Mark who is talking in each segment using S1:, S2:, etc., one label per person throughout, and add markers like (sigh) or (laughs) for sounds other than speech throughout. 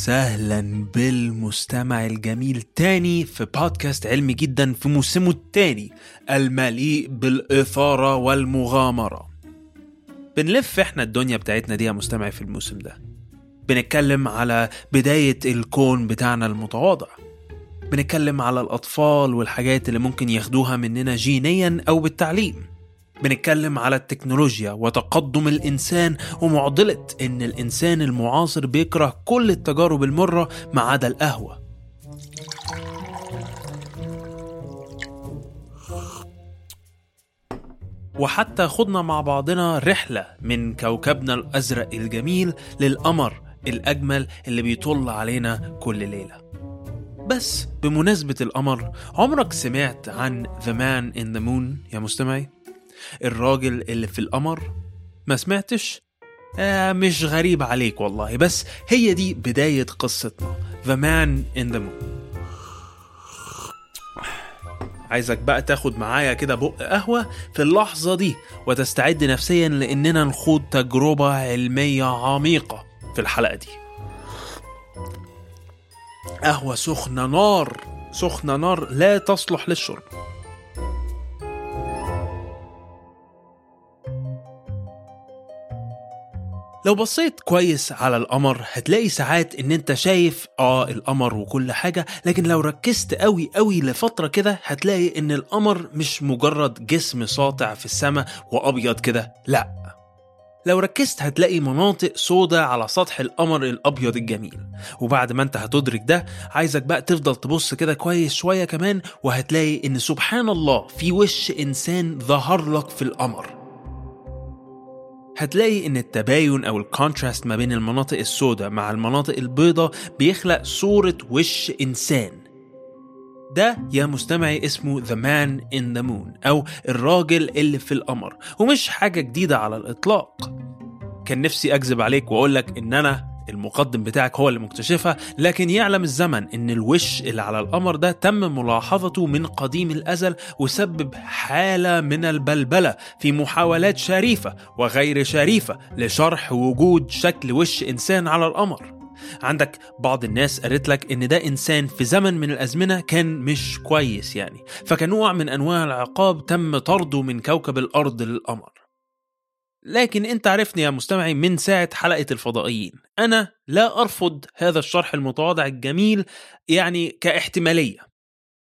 S1: وسهلا بالمستمع الجميل تاني في بودكاست علمي جدا في موسمه التاني المليء بالإثارة والمغامرة. بنلف إحنا الدنيا بتاعتنا دي يا مستمع في الموسم ده. بنتكلم على بداية الكون بتاعنا المتواضع. بنتكلم على الأطفال والحاجات اللي ممكن ياخدوها مننا جينيا أو بالتعليم. بنتكلم على التكنولوجيا وتقدم الإنسان ومعضلة إن الإنسان المعاصر بيكره كل التجارب المرة ما عدا القهوة وحتى خدنا مع بعضنا رحلة من كوكبنا الأزرق الجميل للقمر الأجمل اللي بيطل علينا كل ليلة بس بمناسبة القمر عمرك سمعت عن The Man in the Moon يا مستمعي؟ الراجل اللي في القمر؟ ما سمعتش؟ آه مش غريب عليك والله بس هي دي بداية قصتنا. The Man in the Moon. عايزك بقى تاخد معايا كده بق قهوة في اللحظة دي وتستعد نفسيا لأننا نخوض تجربة علمية عميقة في الحلقة دي. قهوة سخنة نار سخنة نار لا تصلح للشرب. لو بصيت كويس على القمر هتلاقي ساعات إن أنت شايف آه القمر وكل حاجة لكن لو ركزت قوي قوي لفترة كده هتلاقي إن القمر مش مجرد جسم ساطع في السماء وأبيض كده لأ. لو ركزت هتلاقي مناطق سودة على سطح القمر الأبيض الجميل. وبعد ما أنت هتدرك ده عايزك بقى تفضل تبص كده كويس شوية كمان وهتلاقي إن سبحان الله في وش إنسان ظهر لك في القمر. هتلاقي إن التباين أو الكونتراست ما بين المناطق السوداء مع المناطق البيضاء بيخلق صورة وش إنسان. ده يا مستمعي اسمه The Man in the Moon أو الراجل اللي في القمر ومش حاجة جديدة على الإطلاق. كان نفسي أكذب عليك وأقولك إن أنا المقدم بتاعك هو اللي مكتشفها لكن يعلم الزمن إن الوش اللي على القمر ده تم ملاحظته من قديم الأزل وسبب حالة من البلبلة في محاولات شريفة وغير شريفة لشرح وجود شكل وش إنسان على القمر. عندك بعض الناس قالت لك إن ده إنسان في زمن من الأزمنة كان مش كويس يعني فكنوع من أنواع العقاب تم طرده من كوكب الأرض للقمر. لكن انت عرفني يا مستمعي من ساعة حلقة الفضائيين. أنا لا أرفض هذا الشرح المتواضع الجميل يعني كاحتمالية.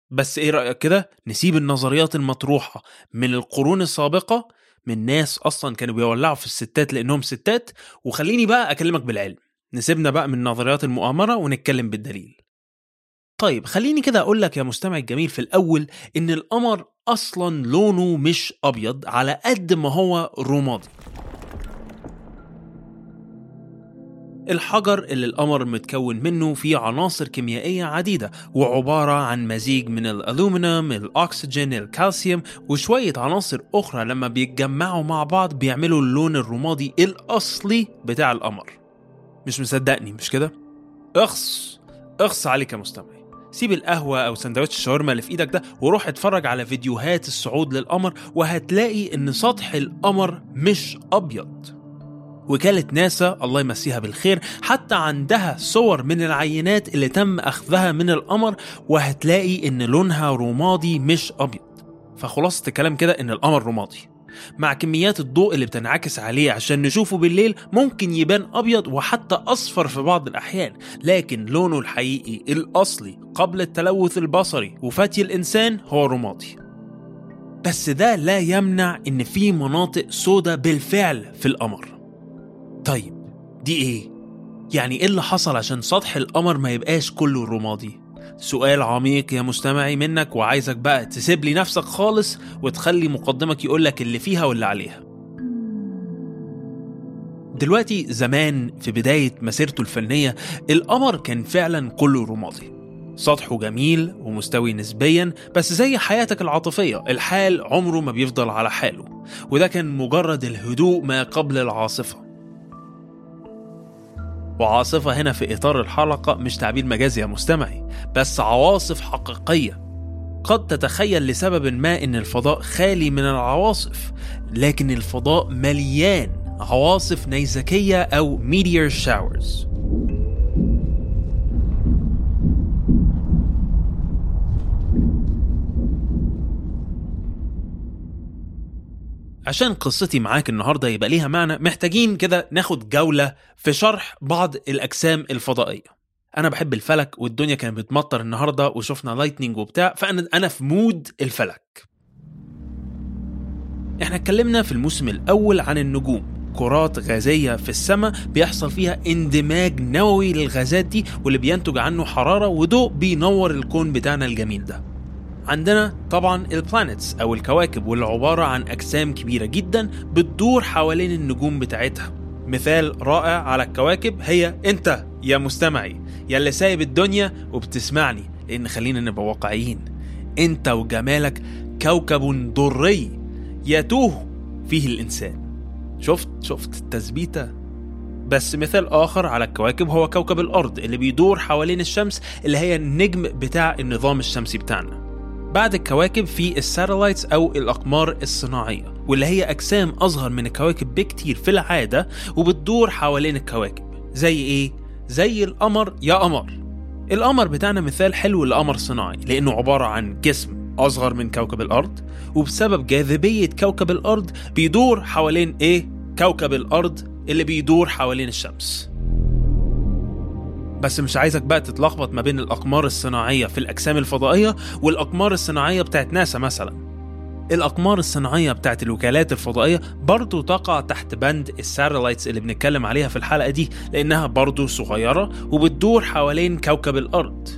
S1: بس إيه رأيك كده؟ نسيب النظريات المطروحة من القرون السابقة من ناس أصلا كانوا بيولعوا في الستات لأنهم ستات وخليني بقى أكلمك بالعلم. نسيبنا بقى من نظريات المؤامرة ونتكلم بالدليل. طيب خليني كده أقول لك يا مستمع الجميل في الأول إن القمر أصلا لونه مش أبيض على قد ما هو رمادي. الحجر اللي القمر متكون منه فيه عناصر كيميائية عديدة وعبارة عن مزيج من الألومنيوم، الأكسجين، الكالسيوم وشوية عناصر أخرى لما بيتجمعوا مع بعض بيعملوا اللون الرمادي الأصلي بتاع القمر. مش مصدقني مش كده؟ اخص اخص عليك يا مستمعي سيب القهوة أو سندوتش الشاورما اللي في إيدك ده وروح اتفرج على فيديوهات الصعود للقمر وهتلاقي إن سطح القمر مش أبيض. وكالة ناسا الله يمسيها بالخير حتى عندها صور من العينات اللي تم أخذها من القمر وهتلاقي إن لونها رمادي مش أبيض. فخلاصة الكلام كده إن القمر رمادي. مع كميات الضوء اللي بتنعكس عليه عشان نشوفه بالليل ممكن يبان أبيض وحتى أصفر في بعض الأحيان لكن لونه الحقيقي الأصلي قبل التلوث البصري وفتي الإنسان هو رمادي بس ده لا يمنع إن في مناطق سودة بالفعل في القمر طيب دي إيه؟ يعني إيه اللي حصل عشان سطح القمر ما يبقاش كله رمادي؟ سؤال عميق يا مستمعي منك وعايزك بقى تسيب لي نفسك خالص وتخلي مقدمك يقولك اللي فيها واللي عليها. دلوقتي زمان في بداية مسيرته الفنية القمر كان فعلا كله رمادي. سطحه جميل ومستوي نسبيا بس زي حياتك العاطفية الحال عمره ما بيفضل على حاله. وده كان مجرد الهدوء ما قبل العاصفة. وعاصفة هنا في إطار الحلقة مش تعبير مجازي يا مستمعي بس عواصف حقيقية. قد تتخيل لسبب ما إن الفضاء خالي من العواصف لكن الفضاء مليان عواصف نيزكية أو meteor showers. عشان قصتي معاك النهاردة يبقى ليها معنى محتاجين كده ناخد جولة في شرح بعض الأجسام الفضائية. أنا بحب الفلك والدنيا كانت بتمطر النهاردة وشفنا lightning وبتاع فأنا أنا في mood الفلك. إحنا اتكلمنا في الموسم الأول عن النجوم كرات غازية في السماء بيحصل فيها اندماج نووي للغازات دي واللي بينتج عنه حرارة وضوء بينور الكون بتاعنا الجميل ده. عندنا طبعا ال planets أو الكواكب واللي عبارة عن أجسام كبيرة جدا بتدور حوالين النجوم بتاعتها. مثال رائع على الكواكب هي أنت يا مستمعي يا اللي سايب الدنيا وبتسمعني لأن خلينا نبقى واقعيين. أنت وجمالك كوكب ضري يتوه فيه الإنسان. شفت؟ شفت التثبيتة؟ بس مثال آخر على الكواكب هو كوكب الأرض اللي بيدور حوالين الشمس اللي هي النجم بتاع النظام الشمسي بتاعنا. بعد الكواكب في الساتلايتس أو الأقمار الصناعية واللي هي أجسام أصغر من الكواكب بكتير في العادة وبتدور حوالين الكواكب زي إيه؟ زي القمر يا قمر القمر بتاعنا مثال حلو لقمر صناعي لأنه عبارة عن جسم أصغر من كوكب الأرض وبسبب جاذبية كوكب الأرض بيدور حوالين إيه؟ كوكب الأرض اللي بيدور حوالين الشمس بس مش عايزك بقى تتلخبط ما بين الأقمار الصناعية في الأجسام الفضائية والأقمار الصناعية بتاعت ناسا مثلا. الأقمار الصناعية بتاعت الوكالات الفضائية برضو تقع تحت بند الساتلايتس اللي بنتكلم عليها في الحلقة دي لأنها برضو صغيرة وبتدور حوالين كوكب الأرض.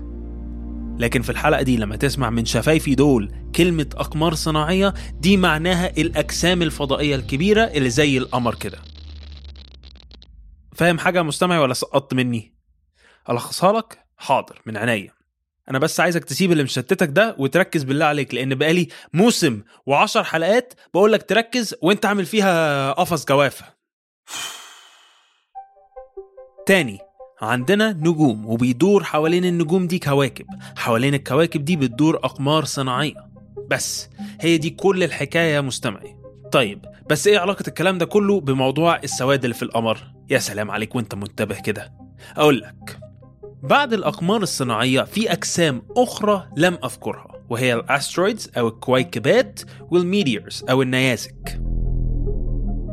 S1: لكن في الحلقة دي لما تسمع من شفايفي دول كلمة أقمار صناعية دي معناها الأجسام الفضائية الكبيرة اللي زي القمر كده. فاهم حاجة مستمعي ولا سقطت مني؟ ألخصها لك؟ حاضر من عينيا. أنا بس عايزك تسيب اللي مشتتك ده وتركز بالله عليك لأن بقالي موسم وعشر حلقات بقول لك تركز وأنت عامل فيها قفص جوافة. تاني عندنا نجوم وبيدور حوالين النجوم دي كواكب. حوالين الكواكب دي بتدور أقمار صناعية. بس هي دي كل الحكاية يا مستمعي. طيب بس إيه علاقة الكلام ده كله بموضوع السواد اللي في القمر؟ يا سلام عليك وأنت منتبه كده. أقول لك بعد الأقمار الصناعية في أجسام أخرى لم أذكرها وهي ال asteroids أو الكويكبات وال meteors أو النيازك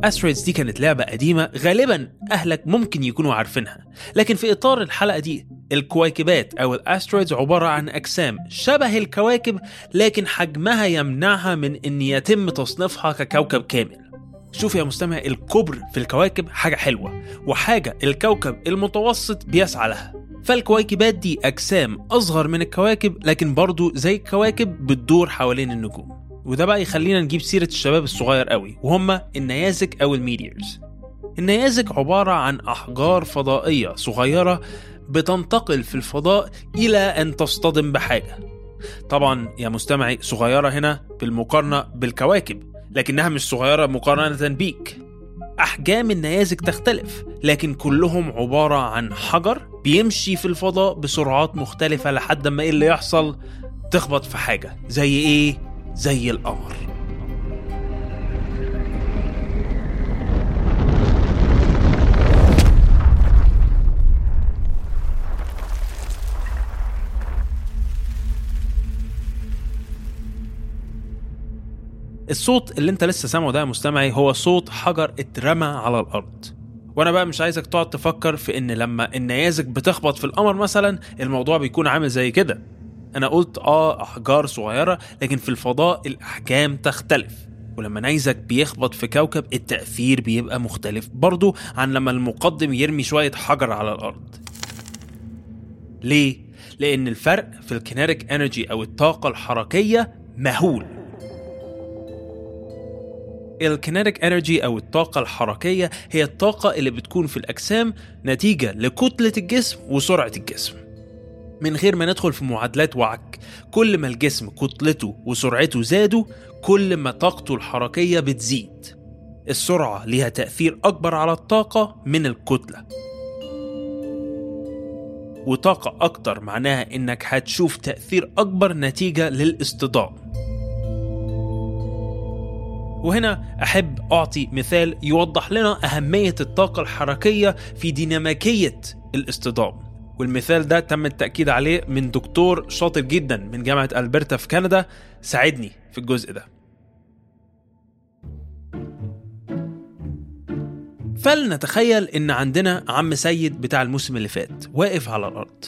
S1: asteroids دي كانت لعبة قديمة غالبا أهلك ممكن يكونوا عارفينها لكن في إطار الحلقة دي الكويكبات أو ال asteroids عبارة عن أجسام شبه الكواكب لكن حجمها يمنعها من أن يتم تصنيفها ككوكب كامل. شوف يا مستمع الكبر في الكواكب حاجة حلوة وحاجة الكوكب المتوسط بيسعى لها. فالكويكبات دي أجسام أصغر من الكواكب لكن برضو زي الكواكب بتدور حوالين النجوم. وده بقى يخلينا نجيب سيرة الشباب الصغير قوي وهم النيازك أو ال meteors النيازك عبارة عن أحجار فضائية صغيرة بتنتقل في الفضاء إلى أن تصطدم بحاجة. طبعا يا مستمعي صغيرة هنا بالمقارنة بالكواكب لكنها مش صغيرة مقارنة بيك. أحجام النيازك تختلف لكن كلهم عبارة عن حجر بيمشي في الفضاء بسرعات مختلفة لحد ما إيه اللي يحصل تخبط في حاجة زي إيه؟ زي القمر الصوت اللي انت لسه سامعه ده يا مستمعي هو صوت حجر اترمى على الأرض. وأنا بقى مش عايزك تقعد تفكر في إن لما النيازك بتخبط في القمر مثلا الموضوع بيكون عامل زي كده. أنا قلت آه أحجار صغيرة لكن في الفضاء الأحجام تختلف. ولما نيزك بيخبط في كوكب التأثير بيبقى مختلف برضه عن لما المقدم يرمي شوية حجر على الأرض. ليه؟ لأن الفرق في ال kinetic energy أو الطاقة الحركية مهول. الكينيتيك إنرجي أو الطاقة الحركية هي الطاقة اللي بتكون في الأجسام نتيجة لكتلة الجسم وسرعة الجسم. من غير ما ندخل في معادلات وعك كل ما الجسم كتلته وسرعته زادوا كل ما طاقته الحركية بتزيد. السرعة ليها تأثير أكبر على الطاقة من الكتلة. وطاقة أكتر معناها إنك هتشوف تأثير أكبر نتيجة للاصطدام. وهنا أحب أعطي مثال يوضح لنا أهمية الطاقة الحركية في ديناميكية الاصطدام. والمثال ده تم التأكيد عليه من دكتور شاطر جدا من جامعة ألبرتا في كندا. ساعدني في الجزء ده. فلنتخيل إن عندنا عم سيد بتاع الموسم اللي فات واقف على الأرض.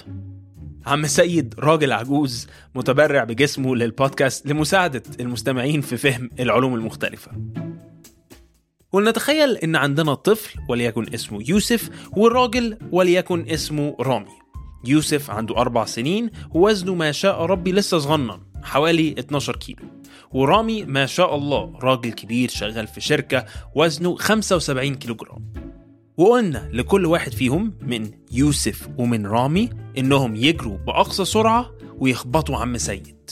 S1: عم سيد راجل عجوز متبرع بجسمه للبودكاست لمساعدة المستمعين في فهم العلوم المختلفة. ولنتخيل إن عندنا طفل وليكن اسمه يوسف والراجل وليكن اسمه رامي. يوسف عنده أربع سنين ووزنه ما شاء ربي لسه صغنن حوالي 12 كيلو. ورامي ما شاء الله راجل كبير شغال في شركة وزنه 75 كيلو جرام وقلنا لكل واحد فيهم من يوسف ومن رامي إنهم يجروا بأقصى سرعة ويخبطوا عم سيد.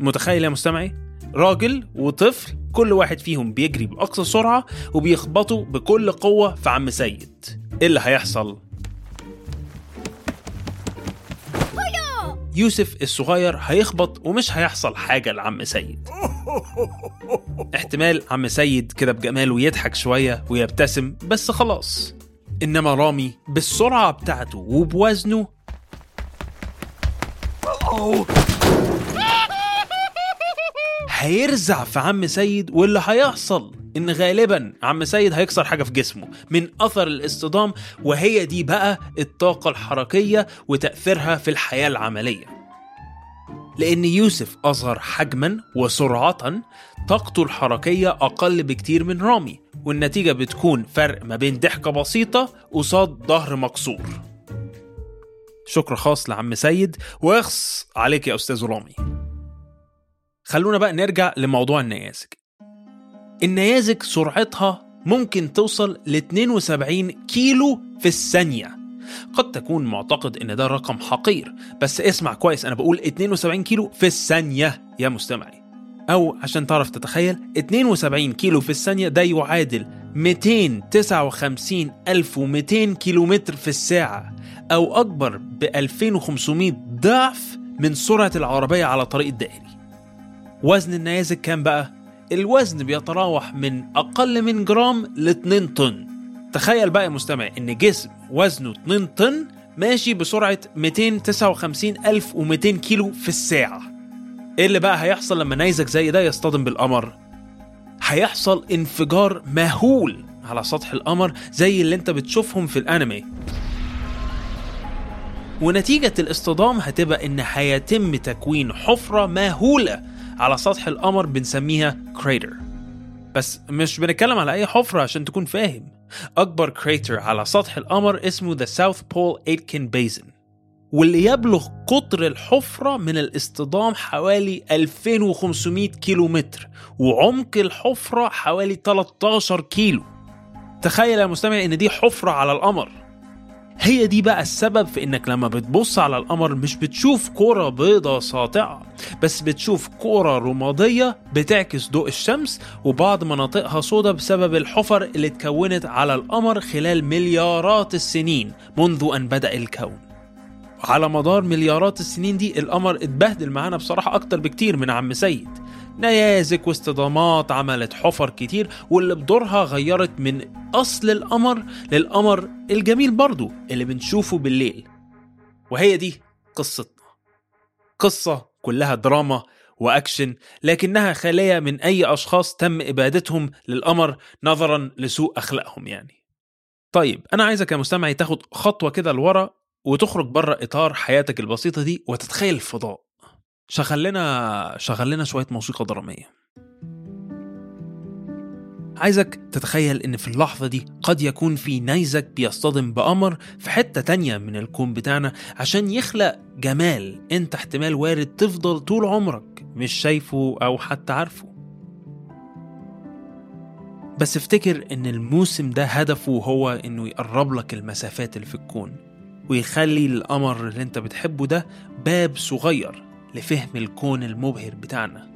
S1: متخيل يا مستمعي؟ راجل وطفل كل واحد فيهم بيجري بأقصى سرعة وبيخبطوا بكل قوة في عم سيد. إيه اللي هيحصل؟ يوسف الصغير هيخبط ومش هيحصل حاجة لعم سيد. (laughs) احتمال عم سيد كده بجماله يضحك شوية ويبتسم بس خلاص. إنما رامي بالسرعة بتاعته وبوزنه. هيرزع في عم سيد واللي هيحصل إن غالبا عم سيد هيكسر حاجة في جسمه من أثر الاصطدام وهي دي بقى الطاقة الحركية وتأثيرها في الحياة العملية. لأن يوسف اصغر حجما وسرعه طاقته الحركية أقل بكتير من رامي. والنتيجة بتكون فرق ما بين ضحكة بسيطة قصاد ظهر مكسور. شكر خاص لعم سيد واخص عليك يا أستاذ رامي. خلونا بقى نرجع لموضوع النيازك. النيازك سرعتها ممكن توصل ل 72 كيلو في الثانية. قد تكون معتقد إن ده رقم حقير بس اسمع كويس أنا بقول 72 كيلو في الثانية يا مستمعي. أو عشان تعرف تتخيل 72 كيلو في الثانية ده يعادل 259200 كيلومتر في الساعة أو أكبر ب 2500 ضعف من سرعة العربية على طريق الدائري. وزن النيازك كام بقى؟ الوزن بيتراوح من أقل من جرام ل 2 طن. تخيل بقى يا مستمع إن جسم وزنه 2 طن ماشي بسرعة 259200 كيلو في الساعة. إيه اللي بقى هيحصل لما نيزك زي ده يصطدم بالقمر؟ هيحصل انفجار مهول على سطح القمر زي اللي انت بتشوفهم في الانمي. ونتيجة الاصطدام هتبقى إن هيتم تكوين حفرة مهولة على سطح القمر بنسميها crater بس مش بنتكلم على أي حفرة عشان تكون فاهم. أكبر crater على سطح القمر اسمه The South Pole Aitken Basin. واللي يبلغ قطر الحفرة من الاصطدام حوالي 2500 كيلو متر وعمق الحفرة حوالي 13 كيلو. تخيل يا مستمع إن دي حفرة على القمر. هي دي بقى السبب في إنك لما بتبص على القمر مش بتشوف كرة بيضة ساطعة بس بتشوف كرة رمادية بتعكس ضوء الشمس وبعض مناطقها سودة بسبب الحفر اللي اتكونت على القمر خلال مليارات السنين منذ أن بدأ الكون. على مدار مليارات السنين دي القمر اتبهدل معانا بصراحة أكتر بكتير من عم سيد. نيازك واصطدامات عملت حفر كتير واللي بدورها غيرت من أصل القمر للقمر الجميل برضو اللي بنشوفه بالليل. وهي دي قصتنا. قصة كلها دراما وأكشن لكنها خالية من أي أشخاص تم إبادتهم للقمر نظرا لسوء أخلاقهم يعني. طيب أنا عايزك يا مستمعي تاخد خطوة كده لورا وتخرج بره إطار حياتك البسيطة دي وتتخيل الفضاء. شغل لنا شغل لنا شوية موسيقى درامية. عايزك تتخيل إن في اللحظة دي قد يكون في نيزك بيصطدم بقمر في حتة تانية من الكون بتاعنا عشان يخلق جمال انت احتمال وارد تفضل طول عمرك مش شايفه أو حتى عارفه. بس افتكر إن الموسم ده هدفه هو إنه يقرب لك المسافات اللي في الكون. ويخلي القمر اللي انت بتحبه ده باب صغير لفهم الكون المبهر بتاعنا.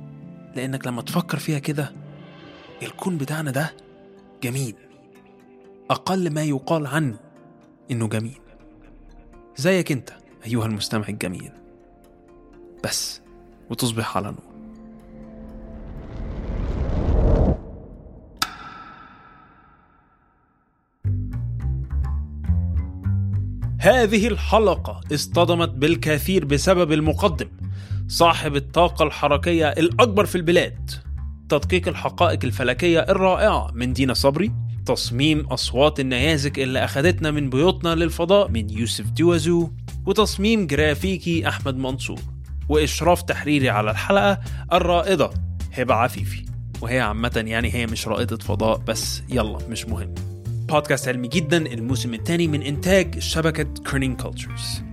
S1: لأنك لما تفكر فيها كده الكون بتاعنا ده جميل. أقل ما يقال عنه إنه جميل. زيك أنت أيها المستمع الجميل. بس وتصبح على نور. هذه الحلقة اصطدمت بالكثير بسبب المقدم صاحب الطاقة الحركية الأكبر في البلاد تدقيق الحقائق الفلكية الرائعة من دينا صبري تصميم أصوات النيازك اللي أخدتنا من بيوتنا للفضاء من يوسف دوازو وتصميم جرافيكي أحمد منصور وإشراف تحريري على الحلقة الرائدة هبة عفيفي. وهي عامة يعني هي مش رائدة فضاء بس يلا مش مهم. بودكاست علمي جدا. الموسم الثاني من إنتاج شبكة كرنين كولتشرز